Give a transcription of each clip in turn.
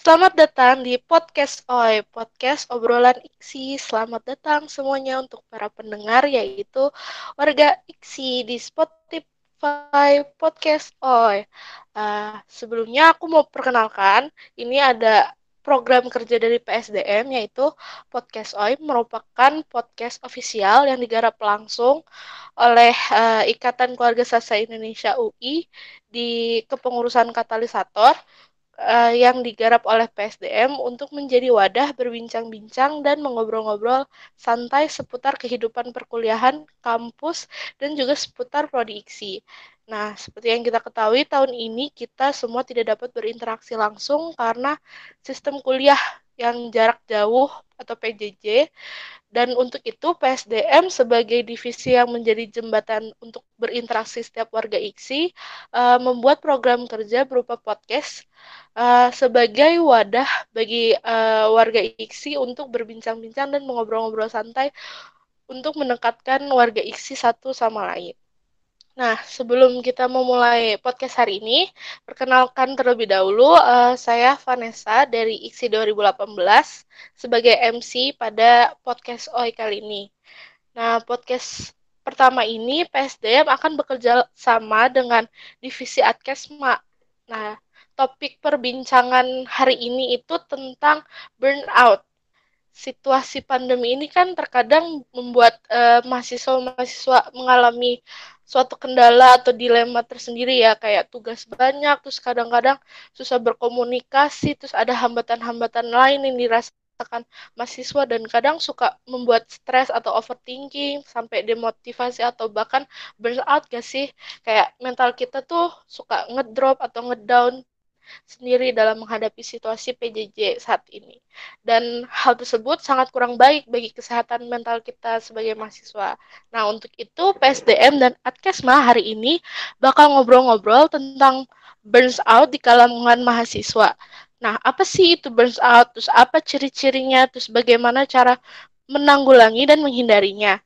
Selamat datang di podcast OI, podcast obrolan IKSI. Selamat datang semuanya untuk para pendengar, yaitu warga IKSI di Spotify Podcast OI. Uh, sebelumnya aku mau perkenalkan, ini ada program kerja dari PSDM, yaitu Podcast OI merupakan podcast ofisial yang digarap langsung oleh uh, Ikatan Keluarga Sastra Indonesia UI di kepengurusan katalisator uh, yang digarap oleh PSDM untuk menjadi wadah berbincang-bincang dan mengobrol-ngobrol santai seputar kehidupan perkuliahan, kampus, dan juga seputar prodi IKSI. Nah, seperti yang kita ketahui, tahun ini kita semua tidak dapat berinteraksi langsung karena sistem kuliah yang jarak jauh atau PJJ dan untuk itu PSDM sebagai divisi yang menjadi jembatan untuk berinteraksi setiap warga IKSI uh, membuat program kerja berupa podcast uh, sebagai wadah bagi uh, warga IKSI untuk berbincang-bincang dan mengobrol-ngobrol santai untuk mendekatkan warga IKSI satu sama lain. Nah, sebelum kita memulai podcast hari ini, perkenalkan terlebih dahulu, uh, saya Vanessa dari IKSI 2018 sebagai MC pada podcast OI kali ini. Nah, podcast pertama ini PSDM akan bekerja sama dengan Divisi Adkesma. Nah, topik perbincangan hari ini itu tentang burnout situasi pandemi ini kan terkadang membuat uh, mahasiswa-mahasiswa mengalami suatu kendala atau dilema tersendiri ya kayak tugas banyak terus kadang-kadang susah berkomunikasi terus ada hambatan-hambatan lain yang dirasakan mahasiswa dan kadang suka membuat stres atau overthinking sampai demotivasi atau bahkan burnout gak sih? Kayak mental kita tuh suka ngedrop atau ngedown sendiri dalam menghadapi situasi PJJ saat ini. Dan hal tersebut sangat kurang baik bagi kesehatan mental kita sebagai mahasiswa. Nah, untuk itu PSDM dan Adkesma hari ini bakal ngobrol-ngobrol tentang burns out di kalangan mahasiswa. Nah, apa sih itu burns out? Terus apa ciri-cirinya? Terus bagaimana cara menanggulangi dan menghindarinya?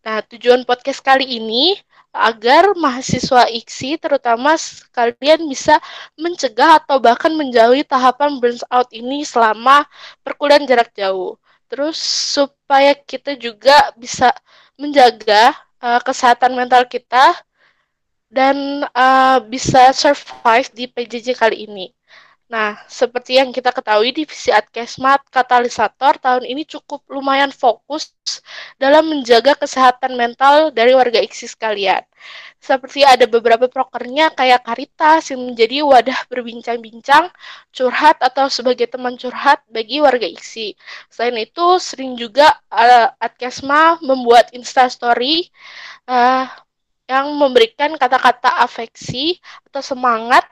Nah, tujuan podcast kali ini agar mahasiswa IKSI terutama kalian bisa mencegah atau bahkan menjauhi tahapan burnout ini selama perkuliahan jarak jauh. Terus supaya kita juga bisa menjaga uh, kesehatan mental kita dan uh, bisa survive di PJJ kali ini. Nah, seperti yang kita ketahui, divisi Adkesmat Katalisator tahun ini cukup lumayan fokus dalam menjaga kesehatan mental dari warga IKSI sekalian. Seperti ada beberapa prokernya kayak Karitas yang menjadi wadah berbincang-bincang, curhat atau sebagai teman curhat bagi warga IKSI. Selain itu, sering juga uh, Adkesma membuat instastory uh, yang memberikan kata-kata afeksi atau semangat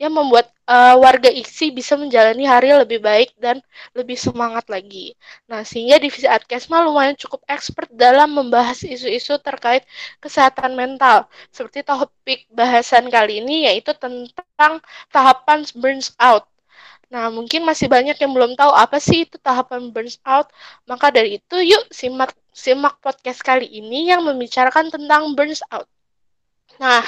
yang membuat uh, warga IKSI bisa menjalani hari lebih baik dan lebih semangat lagi. Nah, sehingga divisi Adkesma lumayan cukup expert dalam membahas isu-isu terkait kesehatan mental. Seperti topik bahasan kali ini yaitu tentang tahapan burns out. Nah, mungkin masih banyak yang belum tahu apa sih itu tahapan burns out. Maka dari itu, yuk simak simak podcast kali ini yang membicarakan tentang burns out. Nah,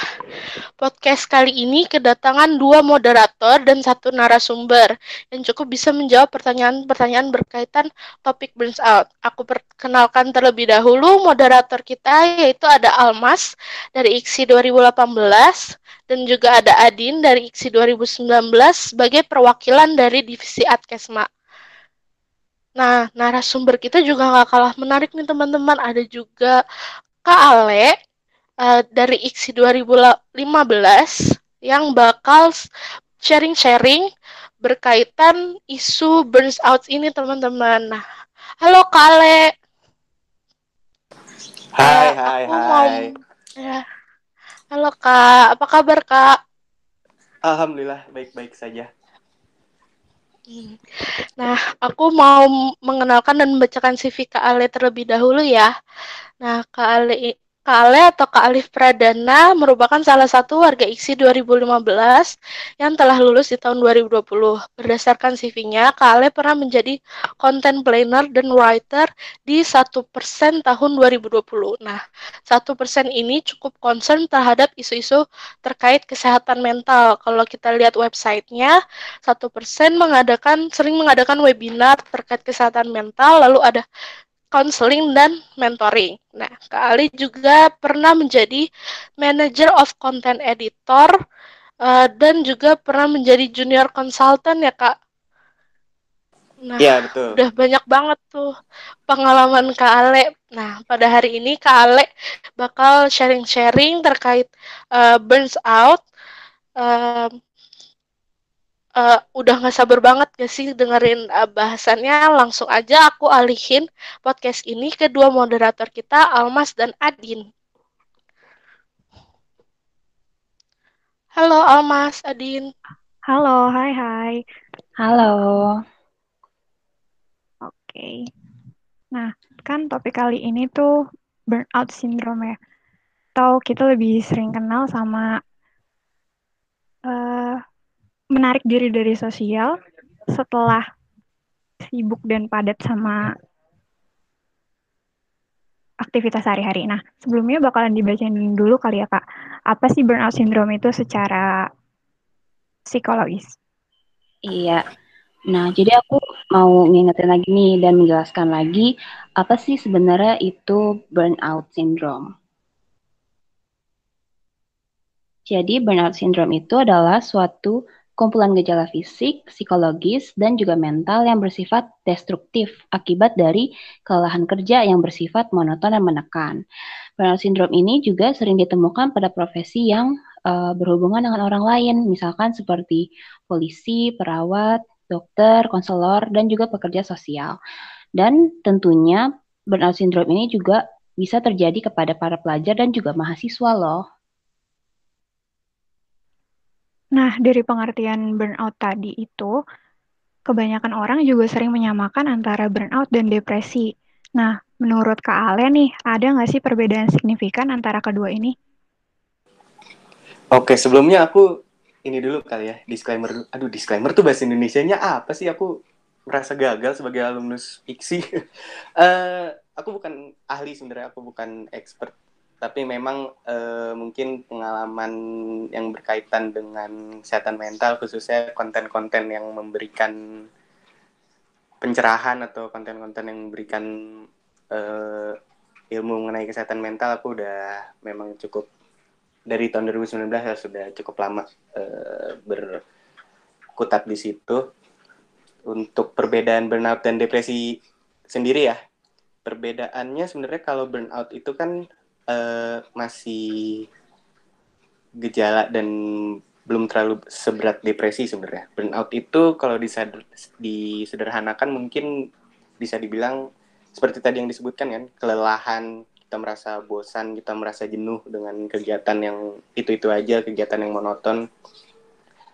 podcast kali ini kedatangan dua moderator dan satu narasumber yang cukup bisa menjawab pertanyaan-pertanyaan berkaitan topik burns out. Aku perkenalkan terlebih dahulu moderator kita yaitu ada Almas dari IKSI 2018 dan juga ada Adin dari IKSI 2019 sebagai perwakilan dari divisi Adkesma. Nah, narasumber kita juga nggak kalah menarik nih teman-teman. Ada juga Kak Ale uh, dari IKSI 2015 yang bakal sharing-sharing berkaitan isu burns out ini teman-teman. Nah, halo Kale. Hai, uh, hai, aku hai. Mau, ya. Halo Kak, apa kabar Kak? Alhamdulillah baik-baik saja. Hmm. Nah, aku mau mengenalkan dan membacakan CV Kak Ale terlebih dahulu ya. Nah, Kak Ale Kak Ale atau Kak Alif Pradana merupakan salah satu warga IKSI 2015 yang telah lulus di tahun 2020. Berdasarkan CV-nya, Kak Ale pernah menjadi content planner dan writer di 1% tahun 2020. Nah, 1% ini cukup concern terhadap isu-isu terkait kesehatan mental. Kalau kita lihat websitenya, 1% mengadakan sering mengadakan webinar terkait kesehatan mental, lalu ada counseling dan mentoring. Nah, Kak Ali juga pernah menjadi manager of content editor uh, dan juga pernah menjadi junior consultant ya Kak. Nah, ya, betul. udah banyak banget tuh pengalaman Kak Ale. Nah, pada hari ini Kak Ale bakal sharing-sharing terkait uh, burns out, uh, uh, udah gak sabar banget gak sih dengerin uh, bahasannya. Langsung aja aku alihin podcast ini ke dua moderator kita, Almas dan Adin. Halo Almas, Adin. Halo, hai hai. Halo. Oke. Nah, kan topik kali ini tuh burnout syndrome ya. Atau kita lebih sering kenal sama uh, menarik diri dari sosial setelah sibuk dan padat sama aktivitas sehari-hari. Nah, sebelumnya bakalan dibacain dulu kali ya, Kak. Apa sih burnout syndrome itu secara psikologis? Iya. Nah, jadi aku mau ngingetin lagi nih dan menjelaskan lagi apa sih sebenarnya itu burnout syndrome. Jadi burnout syndrome itu adalah suatu kumpulan gejala fisik, psikologis, dan juga mental yang bersifat destruktif akibat dari kelelahan kerja yang bersifat monoton dan menekan. Burnout syndrome ini juga sering ditemukan pada profesi yang uh, berhubungan dengan orang lain, misalkan seperti polisi, perawat, dokter, konselor, dan juga pekerja sosial. Dan tentunya burnout syndrome ini juga bisa terjadi kepada para pelajar dan juga mahasiswa loh. Nah, dari pengertian burnout tadi itu, kebanyakan orang juga sering menyamakan antara burnout dan depresi. Nah, menurut Kak Ale nih, ada nggak sih perbedaan signifikan antara kedua ini? Oke, sebelumnya aku ini dulu kali ya, disclaimer. Aduh, disclaimer tuh bahasa Indonesia-nya apa sih? Aku merasa gagal sebagai alumnus fiksi. uh, aku bukan ahli sebenarnya, aku bukan expert tapi memang uh, mungkin pengalaman yang berkaitan dengan kesehatan mental khususnya konten-konten yang memberikan pencerahan atau konten-konten yang memberikan uh, ilmu mengenai kesehatan mental aku udah memang cukup dari tahun 2019 ya sudah cukup lama uh, berkutat di situ. Untuk perbedaan burnout dan depresi sendiri ya perbedaannya sebenarnya kalau burnout itu kan uh, masih gejala dan belum terlalu seberat depresi sebenarnya. Burnout itu kalau disederhanakan mungkin bisa dibilang seperti tadi yang disebutkan kan, kelelahan, kita merasa bosan, kita merasa jenuh dengan kegiatan yang itu-itu aja, kegiatan yang monoton.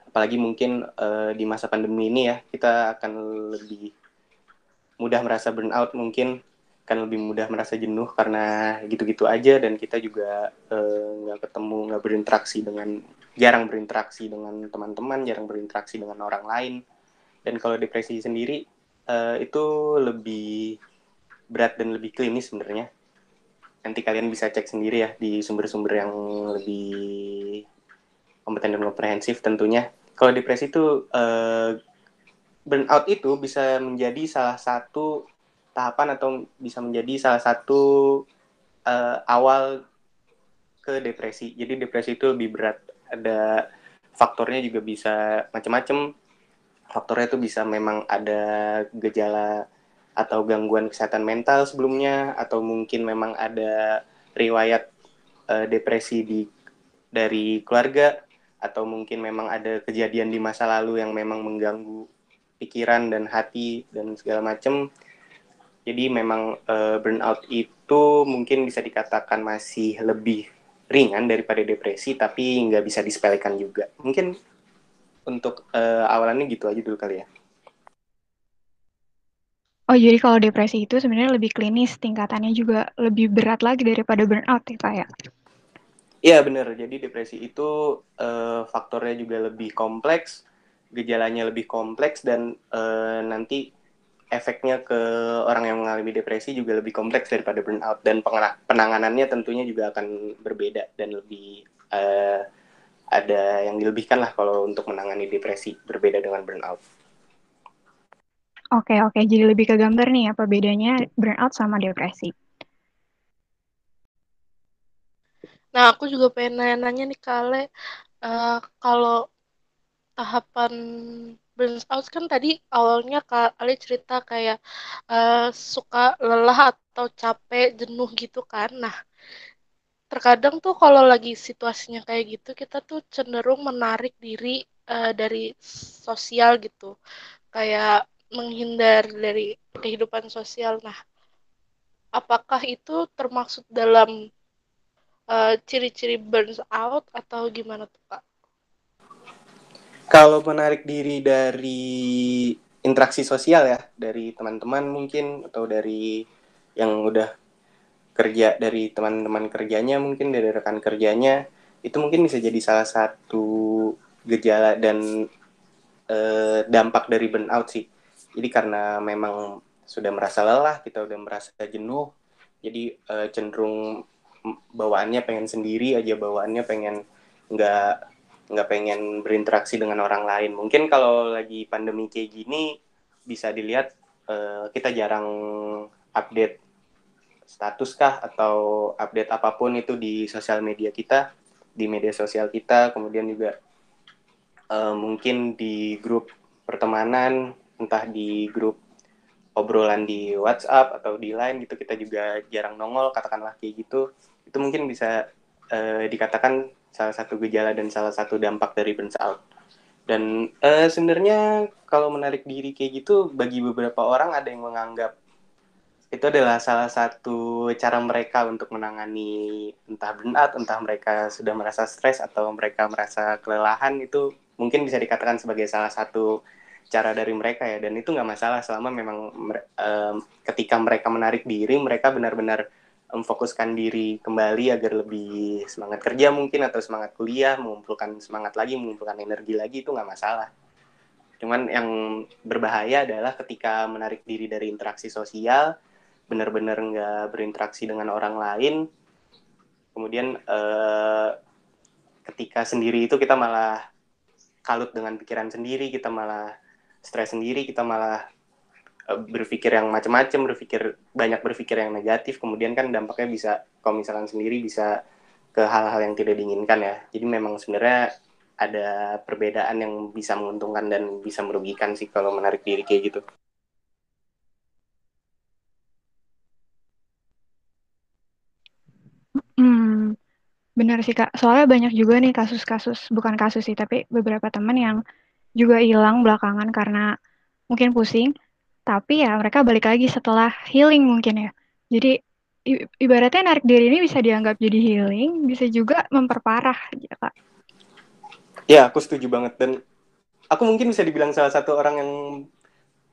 Apalagi mungkin uh, di masa pandemi ini ya, kita akan lebih mudah merasa burnout mungkin kan lebih mudah merasa jenuh karena gitu-gitu aja dan kita juga eh, nggak uh, ketemu nggak berinteraksi dengan jarang berinteraksi dengan teman-teman jarang berinteraksi dengan orang lain. Dan kalau depresi sendiri uh, itu lebih berat dan lebih klinis sebenarnya. Nanti kalian bisa cek sendiri ya di sumber-sumber yang lebih kompeten dan komprehensif tentunya. Kalau depresi itu uh, burnout itu bisa menjadi salah satu tahapan atau bisa menjadi salah satu uh, awal ke depresi. Jadi depresi itu lebih berat. Ada faktornya juga bisa macam-macam. Faktornya itu bisa memang ada gejala atau gangguan kesehatan mental sebelumnya atau mungkin memang ada riwayat uh, depresi di dari keluarga atau mungkin memang ada kejadian di masa lalu yang memang mengganggu pikiran dan hati dan segala macam jadi memang uh, burnout itu mungkin bisa dikatakan masih lebih ringan daripada depresi, tapi nggak bisa disepelekan juga. Mungkin untuk uh, awalannya gitu aja dulu kali ya. Oh, jadi kalau depresi itu sebenarnya lebih klinis, tingkatannya juga lebih berat lagi daripada burnout ya, Pak ya? Iya, benar. Jadi depresi itu uh, faktornya juga lebih kompleks, gejalanya lebih kompleks, dan uh, nanti efeknya ke orang yang mengalami depresi juga lebih kompleks daripada burnout. Dan penanganannya tentunya juga akan berbeda dan lebih uh, ada yang dilebihkan lah kalau untuk menangani depresi, berbeda dengan burnout. Oke, oke. Jadi lebih ke gambar nih apa bedanya burnout sama depresi. Nah, aku juga pengen nanya-nanya nih Kale, uh, kalau tahapan burnout kan tadi awalnya Kale cerita kayak uh, suka lelah atau capek, jenuh gitu kan. Nah, terkadang tuh kalau lagi situasinya kayak gitu, kita tuh cenderung menarik diri uh, dari sosial gitu. Kayak menghindar dari kehidupan sosial. Nah, apakah itu termasuk dalam uh, ciri-ciri burns out atau gimana tuh Pak? Kalau menarik diri dari interaksi sosial ya, dari teman-teman mungkin atau dari yang udah kerja dari teman-teman kerjanya mungkin dari rekan kerjanya itu mungkin bisa jadi salah satu gejala dan eh, dampak dari burnout sih. Jadi karena memang sudah merasa lelah kita udah merasa jenuh jadi uh, cenderung bawaannya pengen sendiri aja bawaannya pengen nggak nggak pengen berinteraksi dengan orang lain. Mungkin kalau lagi pandemi kayak gini bisa dilihat uh, kita jarang update status kah atau update apa pun itu di sosial media kita di media sosial kita. Kemudian juga uh, mungkin di grup pertemanan entah di grup obrolan di WhatsApp atau di Line gitu kita juga jarang nongol katakanlah kayak gitu. Itu mungkin bisa uh, dikatakan salah satu gejala dan salah satu dampak dari burnout dan uh, sebenarnya kalau menarik diri kayak gitu bagi beberapa orang ada yang menganggap itu adalah salah satu cara mereka untuk menangani entah burnout entah mereka sudah merasa stres atau mereka merasa kelelahan itu mungkin bisa dikatakan sebagai salah satu cara dari mereka ya. Dan itu nggak masalah selama memang um, ketika mereka menarik diri mereka benar-benar memfokuskan diri kembali agar lebih semangat kerja mungkin atau semangat kuliah mengumpulkan semangat lagi mengumpulkan energi lagi itu nggak masalah. Cuman yang berbahaya adalah ketika menarik diri dari interaksi sosial benar-benar nggak berinteraksi dengan orang lain kemudian uh, ketika sendiri itu kita malah kalut dengan pikiran sendiri kita malah stres sendiri kita malah berpikir yang macam-macam berpikir banyak berpikir yang negatif kemudian kan dampaknya bisa kalau misalkan sendiri bisa ke hal-hal yang tidak diinginkan ya. Jadi memang sebenarnya ada perbedaan yang bisa menguntungkan dan bisa merugikan sih kalau menarik diri kayak gitu. Hmm, benar sih Kak. Soalnya banyak juga nih kasus-kasus, bukan kasus sih, tapi beberapa teman yang juga hilang belakangan karena mungkin pusing, tapi ya mereka balik lagi setelah healing mungkin ya. Jadi ibaratnya narik diri ini bisa dianggap jadi healing, bisa juga memperparah ya kak. Ya aku setuju banget dan aku mungkin bisa dibilang salah satu orang yang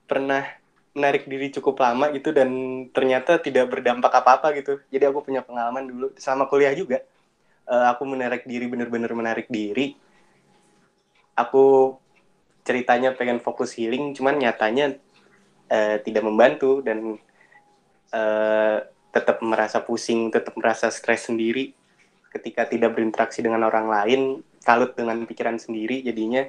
pernah menarik diri cukup lama gitu dan ternyata tidak berdampak apa-apa gitu. Jadi aku punya pengalaman dulu sama kuliah juga. Uh, aku menarik diri bener-bener menarik diri. Aku ceritanya pengen fokus healing cuman nyatanya uh, tidak membantu dan uh, tetap merasa pusing tetap merasa stres sendiri ketika tidak berinteraksi dengan orang lain kalut dengan pikiran sendiri jadinya.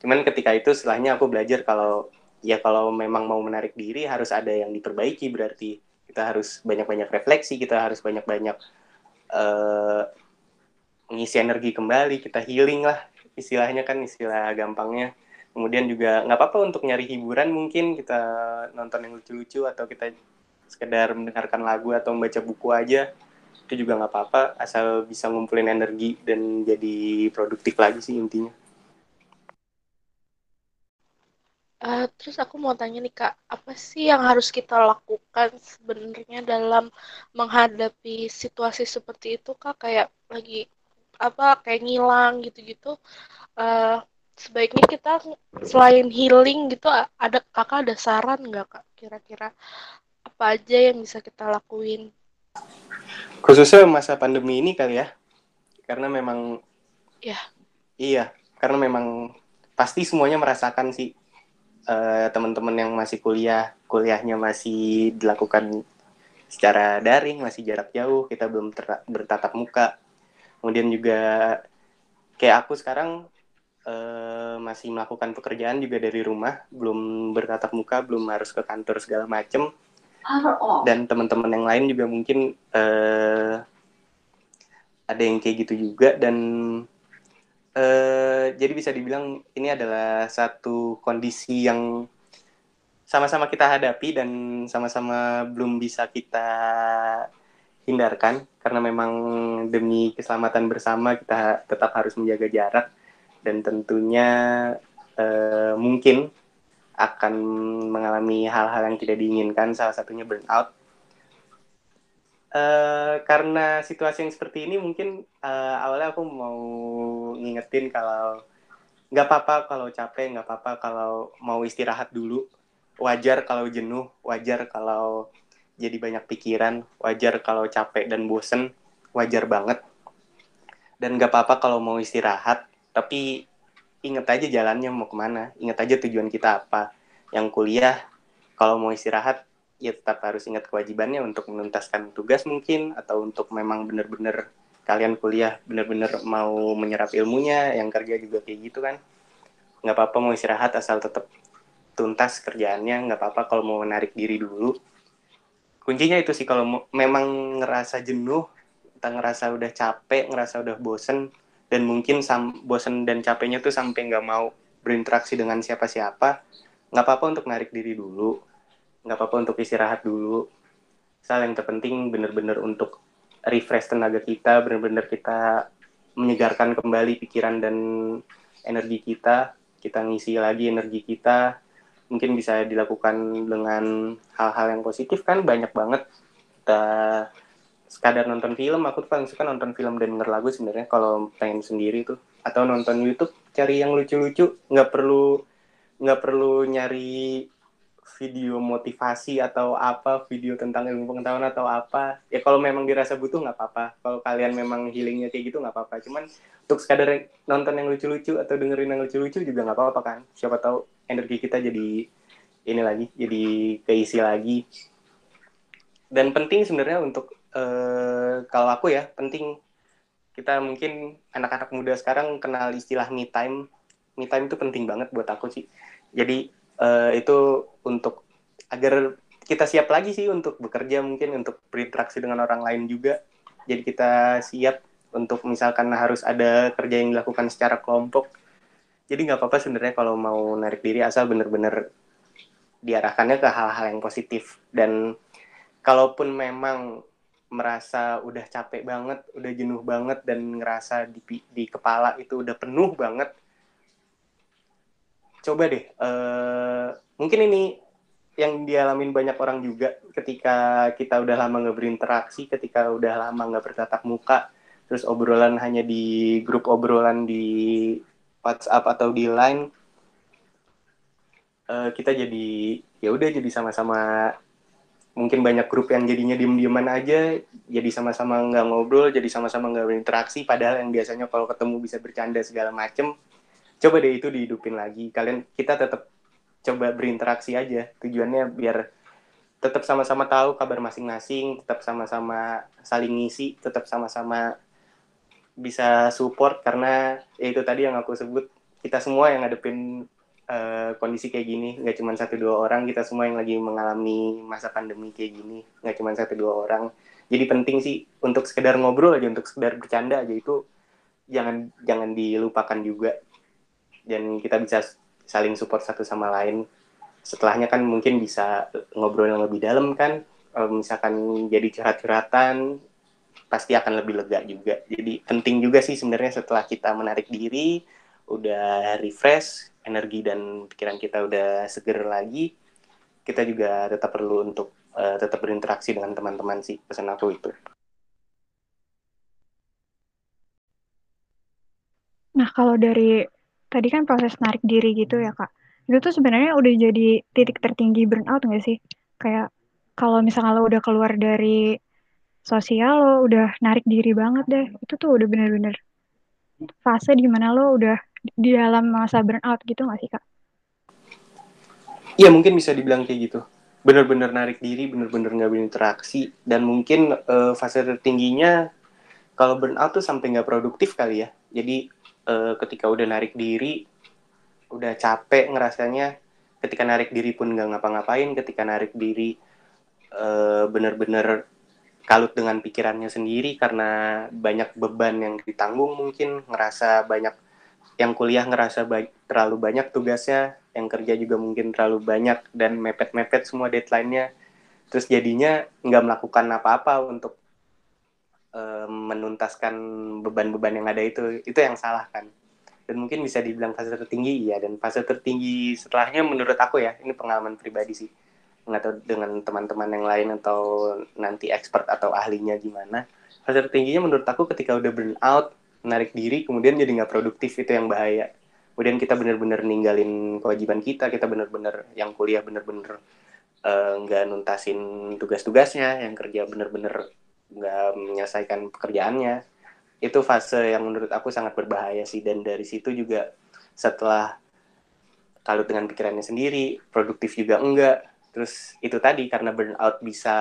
Cuman ketika itu setelahnya aku belajar kalau ya kalau memang mau menarik diri harus ada yang diperbaiki berarti. Kita harus banyak-banyak refleksi kita harus banyak-banyak uh, mengisi energi kembali kita healing lah istilahnya kan istilah gampangnya kemudian juga nggak apa-apa untuk nyari hiburan mungkin kita nonton yang lucu-lucu atau kita sekedar mendengarkan lagu atau membaca buku aja itu juga nggak apa-apa asal bisa ngumpulin energi dan jadi produktif lagi sih intinya. Uh, terus aku mau tanya nih kak, apa sih yang harus kita lakukan sebenarnya dalam menghadapi situasi seperti itu kak? Kayak lagi apa kayak ngilang gitu-gitu. Uh, sebaiknya kita selain healing gitu ada kakak ada saran nggak kak? Kira-kira apa aja yang bisa kita lakuin? Khususnya masa pandemi ini kali ya. Karena memang ya. Iya karena memang pasti semuanya merasakan sih uh, teman-teman yang masih kuliah kuliahnya masih dilakukan secara daring masih jarak jauh kita belum bertatap muka. Kemudian juga kayak aku sekarang uh, masih melakukan pekerjaan juga dari rumah, belum bertatap muka, belum harus ke kantor segala macem. Dan teman-teman yang lain juga mungkin uh, ada yang kayak gitu juga. Dan uh, jadi bisa dibilang ini adalah satu kondisi yang sama-sama kita hadapi dan sama-sama belum bisa kita hindarkan. Karena memang demi keselamatan bersama kita tetap harus menjaga jarak dan tentunya uh, mungkin akan mengalami hal-hal yang tidak diinginkan, salah satunya burnout. Uh, karena situasi yang seperti ini mungkin uh, awalnya aku mau ngingetin kalau nggak apa-apa kalau capek, nggak apa-apa kalau mau istirahat dulu. Wajar kalau jenuh, wajar kalau jadi banyak pikiran, wajar kalau capek dan bosen, wajar banget. Dan nggak apa-apa kalau mau istirahat, tapi inget aja jalannya mau ke mana inget aja tujuan kita apa. Yang kuliah kalau mau istirahat ya tetap harus ingat kewajibannya untuk menuntaskan tugas mungkin atau untuk memang bener-bener kalian kuliah bener-bener mau menyerap ilmunya yang kerja juga kayak gitu kan. Nggak apa-apa mau istirahat asal tetap tuntas kerjaannya. Nggak apa-apa kalau mau menarik diri dulu. Kuncinya itu sih kalau memang ngerasa jenuh kita ngerasa udah capek ngerasa udah bosen dan mungkin sam bosen dan capeknya tuh sampai nggak mau berinteraksi dengan siapa-siapa. Nggak apa-apa untuk narik diri dulu. Nggak apa-apa untuk istirahat dulu. Soal yang terpenting bener-bener untuk refresh tenaga kita bener-bener kita menyegarkan kembali pikiran dan energi kita. Kita ngisi lagi energi kita. Mungkin bisa dilakukan dengan hal-hal yang positif kan banyak banget. Kita sekadar nonton film aku tuh paling suka nonton film dan denger lagu sebenarnya kalau pengen sendiri tuh. Atau nonton YouTube cari yang lucu-lucu. Nggak perlu nggak perlu nyari video motivasi atau apa video tentang ilmu pengetahuan atau apa. Ya kalau memang dirasa butuh nggak apa-apa. Kalau kalian memang healingnya kayak gitu nggak apa-apa. Cuman untuk sekadar nonton yang lucu-lucu atau dengerin yang lucu-lucu juga nggak apa-apa kan. Siapa tahu energi kita jadi ini lagi jadi keisi lagi. Dan penting sebenarnya untuk uh, kalau aku ya penting kita mungkin anak-anak muda sekarang kenal istilah me time. Me time itu penting banget buat aku sih. Jadi uh, itu untuk agar kita siap lagi sih untuk bekerja mungkin untuk berinteraksi dengan orang lain juga. Jadi kita siap untuk misalkan harus ada kerja yang dilakukan secara kelompok. Jadi nggak apa-apa sebenarnya kalau mau narik diri asal bener-bener diarahkannya ke hal-hal yang positif dan kalaupun memang merasa udah capek banget, udah jenuh banget dan ngerasa di di kepala itu udah penuh banget, coba deh, uh, mungkin ini yang dialamin banyak orang juga ketika kita udah lama nggak berinteraksi, ketika udah lama nggak bertatap muka, terus obrolan hanya di grup obrolan di WhatsApp atau di Line, uh, kita jadi ya udah jadi sama-sama mungkin banyak grup yang jadinya diem-dieman aja, jadi sama-sama nggak ngobrol, jadi sama-sama nggak berinteraksi, padahal yang biasanya kalau ketemu bisa bercanda segala macem, coba deh itu dihidupin lagi. Kalian kita tetap coba berinteraksi aja, tujuannya biar tetap sama-sama tahu kabar masing-masing, tetap sama-sama saling ngisi, tetap sama-sama bisa support karena ya itu tadi yang aku sebut kita semua yang ngadepin uh, kondisi kayak gini nggak cuma satu dua orang kita semua yang lagi mengalami masa pandemi kayak gini nggak cuma satu dua orang. Jadi penting sih untuk sekedar ngobrol aja untuk sekedar bercanda aja itu jangan jangan dilupakan juga. Dan kita bisa saling support satu sama lain. Setelahnya kan mungkin bisa ngobrol yang lebih dalam kan. Misalkan jadi curhat-curhatan pasti akan lebih lega juga. Jadi penting juga sih sebenarnya setelah kita menarik diri udah refresh energi dan pikiran kita udah seger lagi, kita juga tetap perlu untuk uh, tetap berinteraksi dengan teman-teman sih pesan aku itu. Nah kalau dari tadi kan proses narik diri gitu ya kak. Itu tuh sebenarnya udah jadi titik tertinggi burnout nggak sih? Kayak kalau misalnya lo udah keluar dari sosial lo udah narik diri banget deh. Itu tuh udah bener-bener fase di mana lo udah di dalam masa burnout gitu nggak sih kak? Iya mungkin bisa dibilang kayak gitu. Bener-bener narik diri, bener-bener nggak berinteraksi, dan mungkin uh, fase tertingginya kalau burnout tuh sampai nggak produktif kali ya. Jadi uh, ketika udah narik diri, udah capek ngerasanya, ketika narik diri pun nggak ngapa-ngapain, ketika narik diri uh, bener-bener kalut dengan pikirannya sendiri karena banyak beban yang ditanggung mungkin ngerasa banyak yang kuliah ngerasa ba terlalu banyak tugasnya, yang kerja juga mungkin terlalu banyak dan mepet-mepet semua deadline-nya. Terus jadinya nggak melakukan apa-apa untuk uh, menuntaskan beban-beban yang ada itu. Itu yang salah kan. Dan mungkin bisa dibilang fase tertinggi ya dan fase tertinggi setelahnya menurut aku ya, ini pengalaman pribadi sih. Nggak tahu dengan teman-teman yang lain atau nanti expert atau ahlinya gimana. Fase tertingginya menurut aku ketika udah burn out, menarik diri kemudian jadi nggak produktif itu yang bahaya. Kemudian kita benar-benar ninggalin kewajiban kita kita benar-benar yang kuliah benar-benar eh, nggak uh, nuntasin tugas-tugasnya yang kerja benar-benar nggak menyelesaikan pekerjaannya. Itu fase yang menurut aku sangat berbahaya sih dan dari situ juga setelah kalau dengan pikirannya sendiri produktif juga enggak. Terus itu tadi karena burnout bisa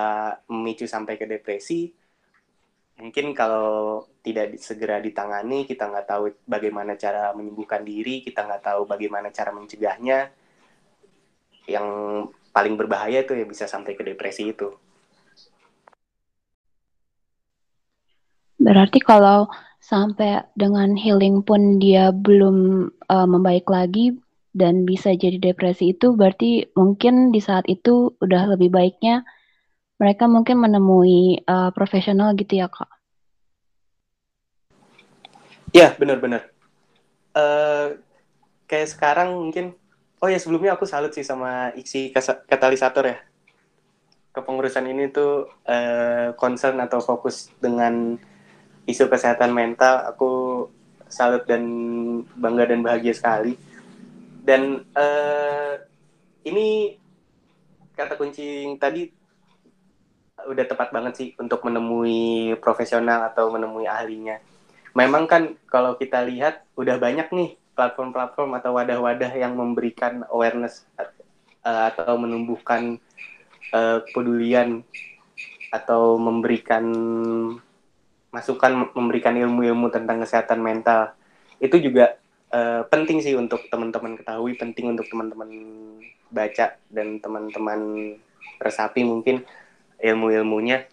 memicu sampai ke depresi mungkin kalau tidak segera ditangani kita nggak tahu bagaimana cara menyembuhkan diri kita nggak tahu bagaimana cara mencegahnya. Yang paling berbahaya itu ya bisa sampai ke depresi itu. Berarti kalau sampai dengan healing pun dia belum uh, membaik lagi dan bisa jadi depresi itu berarti mungkin di saat itu udah lebih baiknya mereka mungkin menemui uh, profesional gitu ya kak? Ya benar-benar. Uh, kayak sekarang mungkin, oh ya sebelumnya aku salut sih sama isi katalisator ya. Kepengurusan ini tuh uh, concern atau fokus dengan isu kesehatan mental. Aku salut dan bangga dan bahagia sekali. Dan uh, ini kata kunci yang tadi udah tepat banget sih untuk menemui profesional atau menemui ahlinya. Memang kan kalau kita lihat udah banyak nih platform-platform atau wadah-wadah yang memberikan awareness uh, atau menumbuhkan uh, atau memberikan masukan memberikan ilmu-ilmu tentang kesehatan mental itu juga uh, penting sih untuk teman-teman ketahui penting untuk teman-teman baca dan teman-teman resapi mungkin ilmu-ilmunya.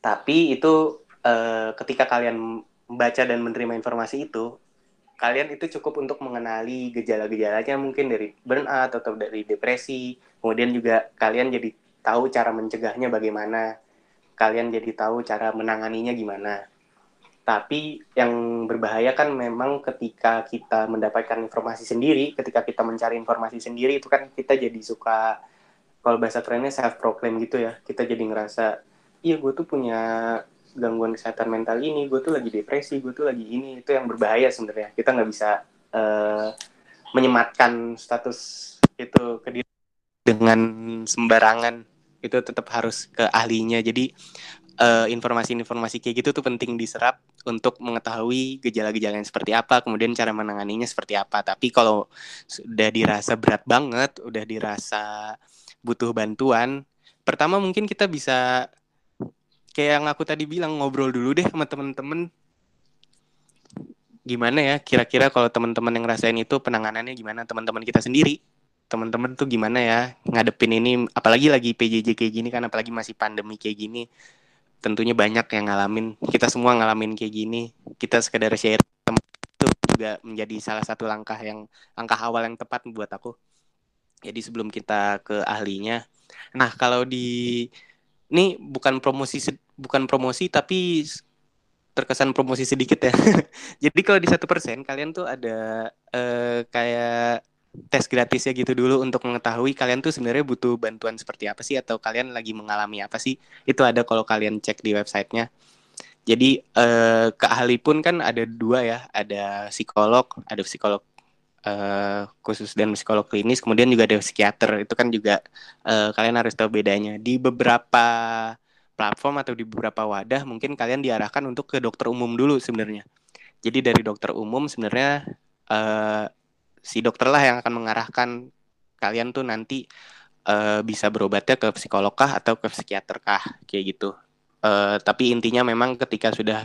Tapi itu uh, ketika kalian membaca dan menerima informasi itu kalian itu cukup untuk mengenali gejala-gejalanya mungkin dari burnout atau dari depresi. Kemudian juga kalian jadi tahu cara mencegahnya bagaimana. Kalian jadi tahu cara menanganinya gimana. Tapi yang berbahaya kan memang ketika kita mendapatkan informasi sendiri ketika kita mencari informasi sendiri itu kan kita jadi suka kalau bahasa kerennya self proclaim gitu ya. Kita jadi ngerasa iya gue tuh punya gangguan kesehatan mental ini gue tuh lagi depresi gue tuh lagi ini. Itu yang berbahaya sebenarnya. Kita nggak bisa uh, menyematkan status itu ke diri dengan sembarangan. Itu tetap harus ke ahlinya. Jadi eh, informasi-informasi kayak gitu tuh penting diserap untuk mengetahui gejala-gejala yang seperti apa, kemudian cara menanganinya seperti apa. Tapi kalau sudah dirasa berat banget, udah dirasa butuh bantuan, pertama mungkin kita bisa kayak yang aku tadi bilang ngobrol dulu deh sama temen-temen. Gimana ya kira-kira kalau teman-teman yang ngerasain itu penanganannya gimana? Teman-teman kita sendiri teman-teman tuh gimana ya ngadepin ini apalagi lagi PJJ kayak gini kan apalagi masih pandemi kayak gini tentunya banyak yang ngalamin kita semua ngalamin kayak gini kita sekedar share itu juga menjadi salah satu langkah yang langkah awal yang tepat buat aku jadi sebelum kita ke ahlinya. Nah, kalau di ini bukan promosi bukan promosi tapi terkesan promosi sedikit ya. Jadi kalau di satu persen kalian tuh ada uh, kayak tes gratis ya gitu dulu untuk mengetahui kalian tuh sebenarnya butuh bantuan seperti apa sih atau kalian lagi mengalami apa sih itu ada kalau kalian cek di websitenya Jadi uh, ke ahli pun kan ada dua ya, ada psikolog, ada psikolog uh, khusus dan psikolog klinis, kemudian juga ada psikiater. Itu kan juga uh, kalian harus tahu bedanya. Di beberapa platform atau di beberapa wadah mungkin kalian diarahkan untuk ke dokter umum dulu sebenarnya. Jadi dari dokter umum sebenarnya uh, si dokter lah yang akan mengarahkan kalian tuh nanti uh, bisa berobatnya ke psikolog kah atau ke psikiater kah kayak gitu. Uh, tapi intinya memang ketika sudah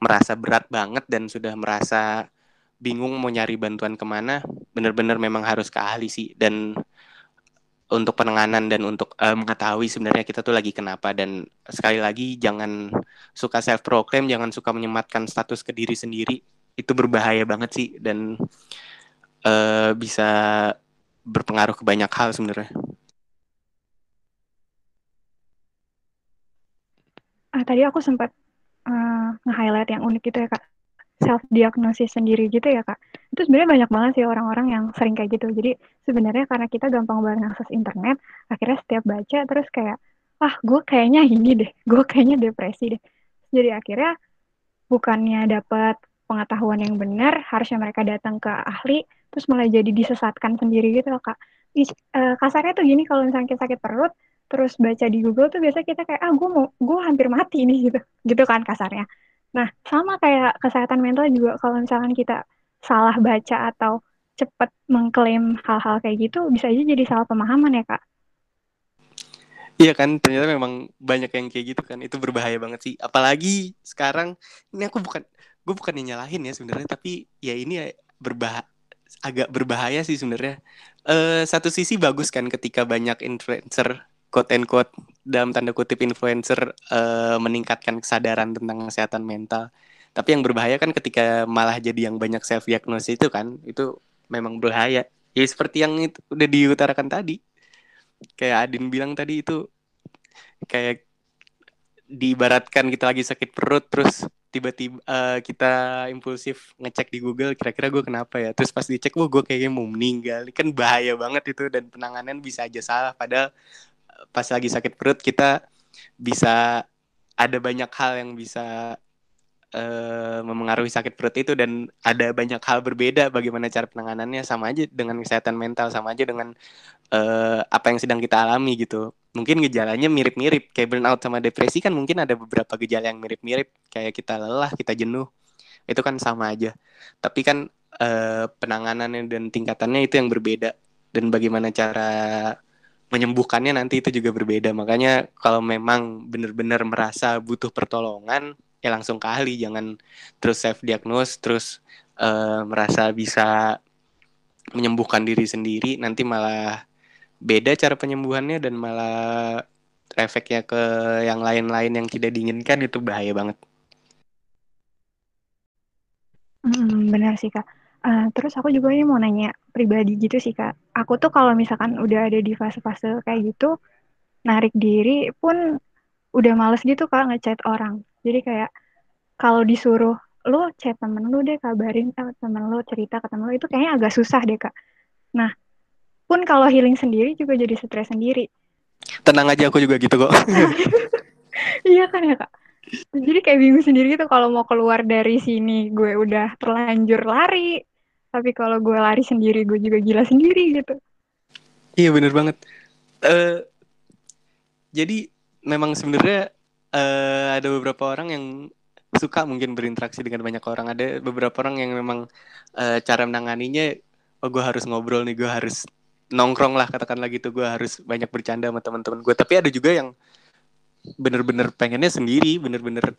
merasa berat banget dan sudah merasa bingung mau nyari bantuan ke mana, benar-benar memang harus ke ahli sih. Dan untuk penanganan dan untuk uh, mengetahui sebenarnya kita tuh lagi kenapa dan sekali lagi jangan suka self proclaim jangan suka menyematkan status ke diri sendiri itu berbahaya banget sih dan uh, bisa berpengaruh ke banyak hal sebenarnya. Ah, tadi aku sempat uh, nge-highlight yang unik gitu ya kak, self diagnosis sendiri gitu ya kak. Itu sebenarnya banyak banget sih orang-orang yang sering kayak gitu. Jadi sebenarnya karena kita gampang banget akses internet, akhirnya setiap baca terus kayak, ah gue kayaknya ini deh, gue kayaknya depresi deh. Jadi akhirnya bukannya dapat pengetahuan yang benar, harusnya mereka datang ke ahli, terus malah jadi disesatkan sendiri gitu loh kak. uh, kasarnya tuh gini kalau misalnya kita sakit perut, terus baca di Google tuh biasa kita kayak ah gue mau gue hampir mati nih gitu gitu kan kasarnya nah sama kayak kesehatan mental juga kalau misalkan kita salah baca atau cepat mengklaim hal-hal kayak gitu bisa aja jadi salah pemahaman ya kak Iya kan, ternyata memang banyak yang kayak gitu kan. Itu berbahaya banget sih. Apalagi sekarang ini aku bukan gue bukan nyalahin ya sebenarnya, tapi ya ini berbah agak berbahaya sih sebenarnya. Uh, satu sisi bagus kan ketika banyak influencer quote and quote dalam tanda kutip influencer uh, meningkatkan kesadaran tentang kesehatan mental. Tapi yang berbahaya kan ketika malah jadi yang banyak self diagnosis itu kan, itu memang berbahaya. Ya seperti yang itu udah diutarakan tadi. Kayak Adin bilang tadi itu kayak diibaratkan kita lagi sakit perut terus tiba-tiba uh, kita impulsif ngecek di Google kira-kira gue kenapa ya? Terus pas dicek wah gue kayaknya mau meninggal. Kan bahaya banget itu dan penanganan bisa aja salah. Padahal pas lagi sakit perut kita bisa ada banyak hal yang bisa uh, memengaruhi sakit perut itu dan ada banyak hal berbeda bagaimana cara penanganannya. Sama aja dengan kesehatan mental sama aja dengan uh, apa yang sedang kita alami gitu mungkin gejalanya mirip-mirip. Kayak burnout sama depresi kan mungkin ada beberapa gejala yang mirip-mirip. Kayak kita lelah kita jenuh. Itu kan sama aja. Tapi kan uh, penanganannya dan tingkatannya itu yang berbeda. Dan bagaimana cara menyembuhkannya nanti itu juga berbeda. Makanya kalau memang benar-benar merasa butuh pertolongan, ya langsung ke ahli, jangan terus self diagnose, terus uh, merasa bisa menyembuhkan diri sendiri, nanti malah beda cara penyembuhannya dan malah efeknya ke yang lain-lain yang tidak diinginkan itu bahaya banget. Hmm, benar sih kak. Uh, terus aku juga ini mau nanya pribadi gitu sih kak. Aku tuh kalau misalkan udah ada di fase-fase kayak gitu, narik diri pun udah males gitu kak ngechat orang. Jadi kayak kalau disuruh lu chat temen lu deh kabarin eh, temen lu cerita ke temen lu itu kayaknya agak susah deh kak. Nah pun kalau healing sendiri juga jadi stres sendiri. Tenang aja aku juga gitu kok. iya kan ya kak? Jadi kayak bingung sendiri gitu kalau mau keluar dari sini gue udah terlanjur lari. Tapi kalau gue lari sendiri gue juga gila sendiri gitu. Iya bener banget. Uh, jadi memang sebenarnya uh, ada beberapa orang yang suka mungkin berinteraksi dengan banyak orang. Ada beberapa orang yang memang uh, cara menanganinya oh gue harus ngobrol nih gue harus nongkrong lah katakanlah gitu. Gue harus banyak bercanda sama teman-teman gue tapi ada juga yang bener-bener pengennya sendiri bener-bener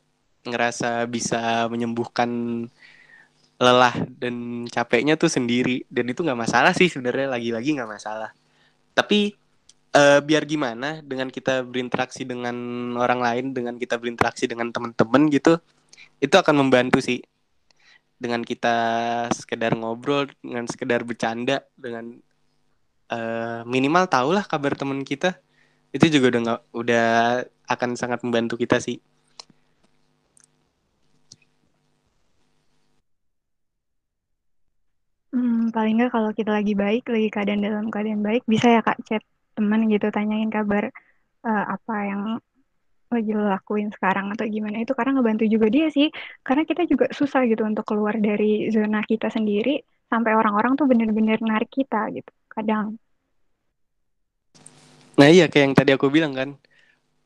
ngerasa bisa menyembuhkan lelah dan capeknya tuh sendiri. Dan itu nggak masalah sih sebenarnya lagi-lagi nggak masalah. Tapi uh, biar gimana dengan kita berinteraksi dengan orang lain dengan kita berinteraksi dengan teman-teman gitu itu akan membantu sih. Dengan kita sekedar ngobrol dengan sekedar bercanda dengan uh, minimal tahulah kabar teman kita. Itu juga udah nggak udah akan sangat membantu kita sih. Hmm, paling nggak kalau kita lagi baik, lagi keadaan dalam keadaan baik, bisa ya kak chat teman gitu, tanyain kabar uh, apa yang lagi lo lakuin sekarang atau gimana. Itu karena ngebantu juga dia sih. Karena kita juga susah gitu untuk keluar dari zona kita sendiri sampai orang-orang tuh bener-bener narik kita gitu kadang. Nah iya kayak yang tadi aku bilang kan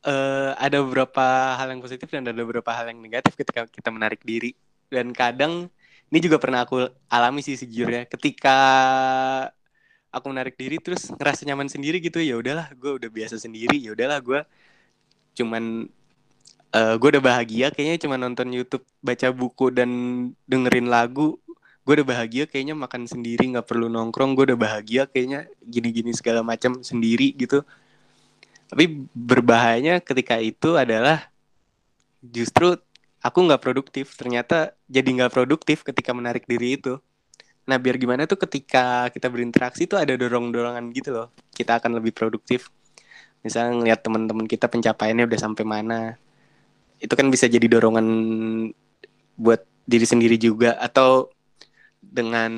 uh, ada beberapa hal yang positif dan ada beberapa hal yang negatif ketika kita menarik diri. Dan kadang ini juga pernah aku alami sih sejujurnya. Ketika aku menarik diri terus ngerasa nyaman sendiri gitu ya udahlah gue udah biasa sendiri ya udahlah gue cuman uh, eh, gue udah bahagia. Kayaknya cuma nonton YouTube baca buku dan dengerin lagu gue udah bahagia kayaknya makan sendiri nggak perlu nongkrong gue udah bahagia kayaknya gini-gini segala macam sendiri gitu tapi berbahayanya ketika itu adalah justru aku nggak produktif ternyata jadi nggak produktif ketika menarik diri itu Nah, biar gimana tuh ketika kita berinteraksi tuh ada dorong-dorongan gitu loh. Kita akan lebih produktif. Misalnya ngeliat teman-teman kita pencapaiannya udah sampai mana. Itu kan bisa jadi dorongan buat diri sendiri juga atau dengan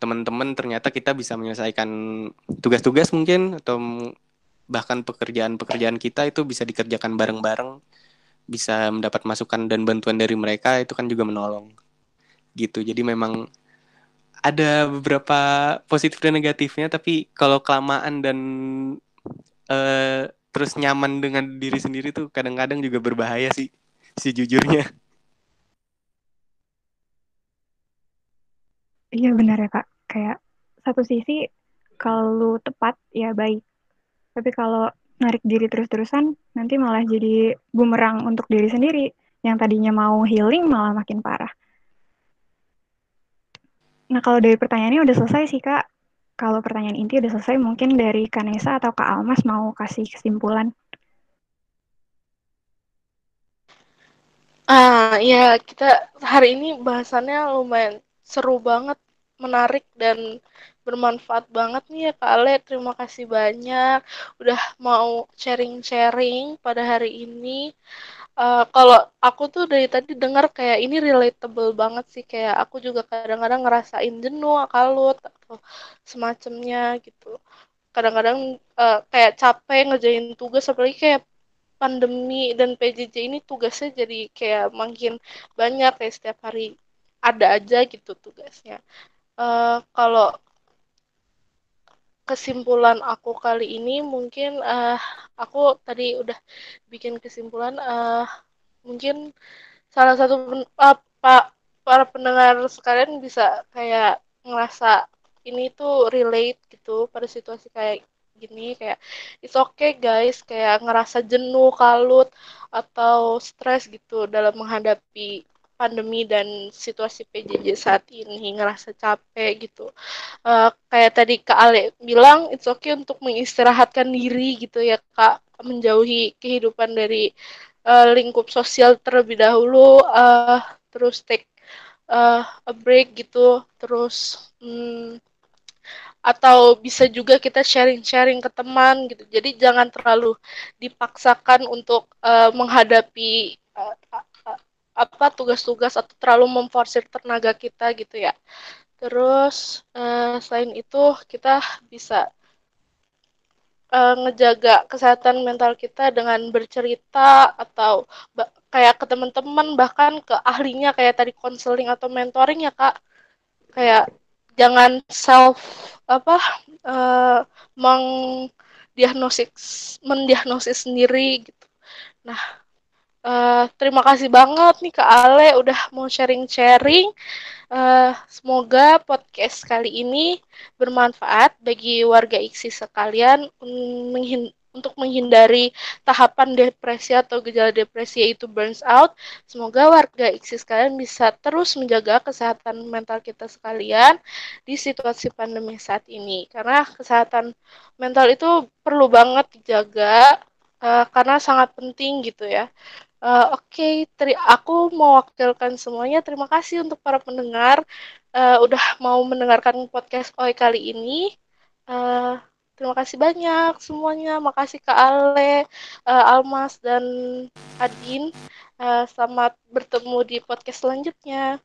teman-teman ternyata kita bisa menyelesaikan tugas-tugas mungkin atau bahkan pekerjaan-pekerjaan kita itu bisa dikerjakan bareng-bareng bisa mendapat masukan dan bantuan dari mereka itu kan juga menolong. Gitu. Jadi memang ada beberapa positif dan negatifnya tapi kalau kelamaan dan uh, terus nyaman dengan diri sendiri tuh kadang-kadang juga berbahaya sih sejujurnya iya benar ya kak kayak satu sisi kalau tepat ya baik tapi kalau narik diri terus-terusan nanti malah jadi bumerang untuk diri sendiri yang tadinya mau healing malah makin parah Nah, kalau dari pertanyaannya udah selesai sih, Kak. Kalau pertanyaan inti udah selesai, mungkin dari Kanesa atau Kak Almas mau kasih kesimpulan. Ah, ya kita hari ini bahasannya lumayan seru banget, menarik dan bermanfaat banget nih ya Kak Ale. Terima kasih banyak udah mau sharing-sharing pada hari ini uh, kalau aku tuh dari tadi dengar kayak ini relatable banget sih kayak aku juga kadang-kadang ngerasain jenuh, kalut atau semacamnya gitu. Kadang-kadang uh, kayak capek ngerjain tugas apalagi kayak pandemi dan PJJ ini tugasnya jadi kayak makin banyak kayak setiap hari ada aja gitu tugasnya. Uh, kalau kesimpulan aku kali ini mungkin uh, aku tadi udah bikin kesimpulan uh, mungkin salah satu uh, pak para pendengar sekalian bisa kayak ngerasa ini tuh relate gitu pada situasi kayak gini kayak it's okay guys kayak ngerasa jenuh kalut atau stres gitu dalam menghadapi pandemi dan situasi PJJ saat ini ngerasa capek gitu uh, kayak tadi Kak Ale bilang it's okay untuk mengistirahatkan diri gitu ya Kak menjauhi kehidupan dari uh, lingkup sosial terlebih dahulu uh, terus take uh, a break gitu terus um, atau bisa juga kita sharing-sharing ke teman gitu. Jadi jangan terlalu dipaksakan untuk uh, menghadapi apa tugas-tugas atau terlalu memforsir tenaga kita gitu ya. Terus uh, selain itu kita bisa uh, ngejaga kesehatan mental kita dengan bercerita atau kayak ke teman-teman bahkan ke ahlinya kayak tadi konseling atau mentoring ya kak. Kayak jangan self apa uh, mengdiagnosis mendiagnosis sendiri gitu. Nah, Uh, terima kasih banget nih Kak Ale udah mau sharing-sharing. Uh, semoga podcast kali ini bermanfaat bagi warga IKSI sekalian untuk menghindari tahapan depresi atau gejala depresi yaitu burns out. Semoga warga IKSI sekalian bisa terus menjaga kesehatan mental kita sekalian di situasi pandemi saat ini. Karena kesehatan mental itu perlu banget dijaga uh, karena sangat penting gitu ya. Uh, Oke, okay. aku mewakilkan semuanya. Terima kasih untuk para pendengar uh, udah mau mendengarkan podcast OI kali ini. Uh, terima kasih banyak semuanya. Makasih Kak Ale, uh, Almas, dan Adin. Uh, selamat bertemu di podcast selanjutnya.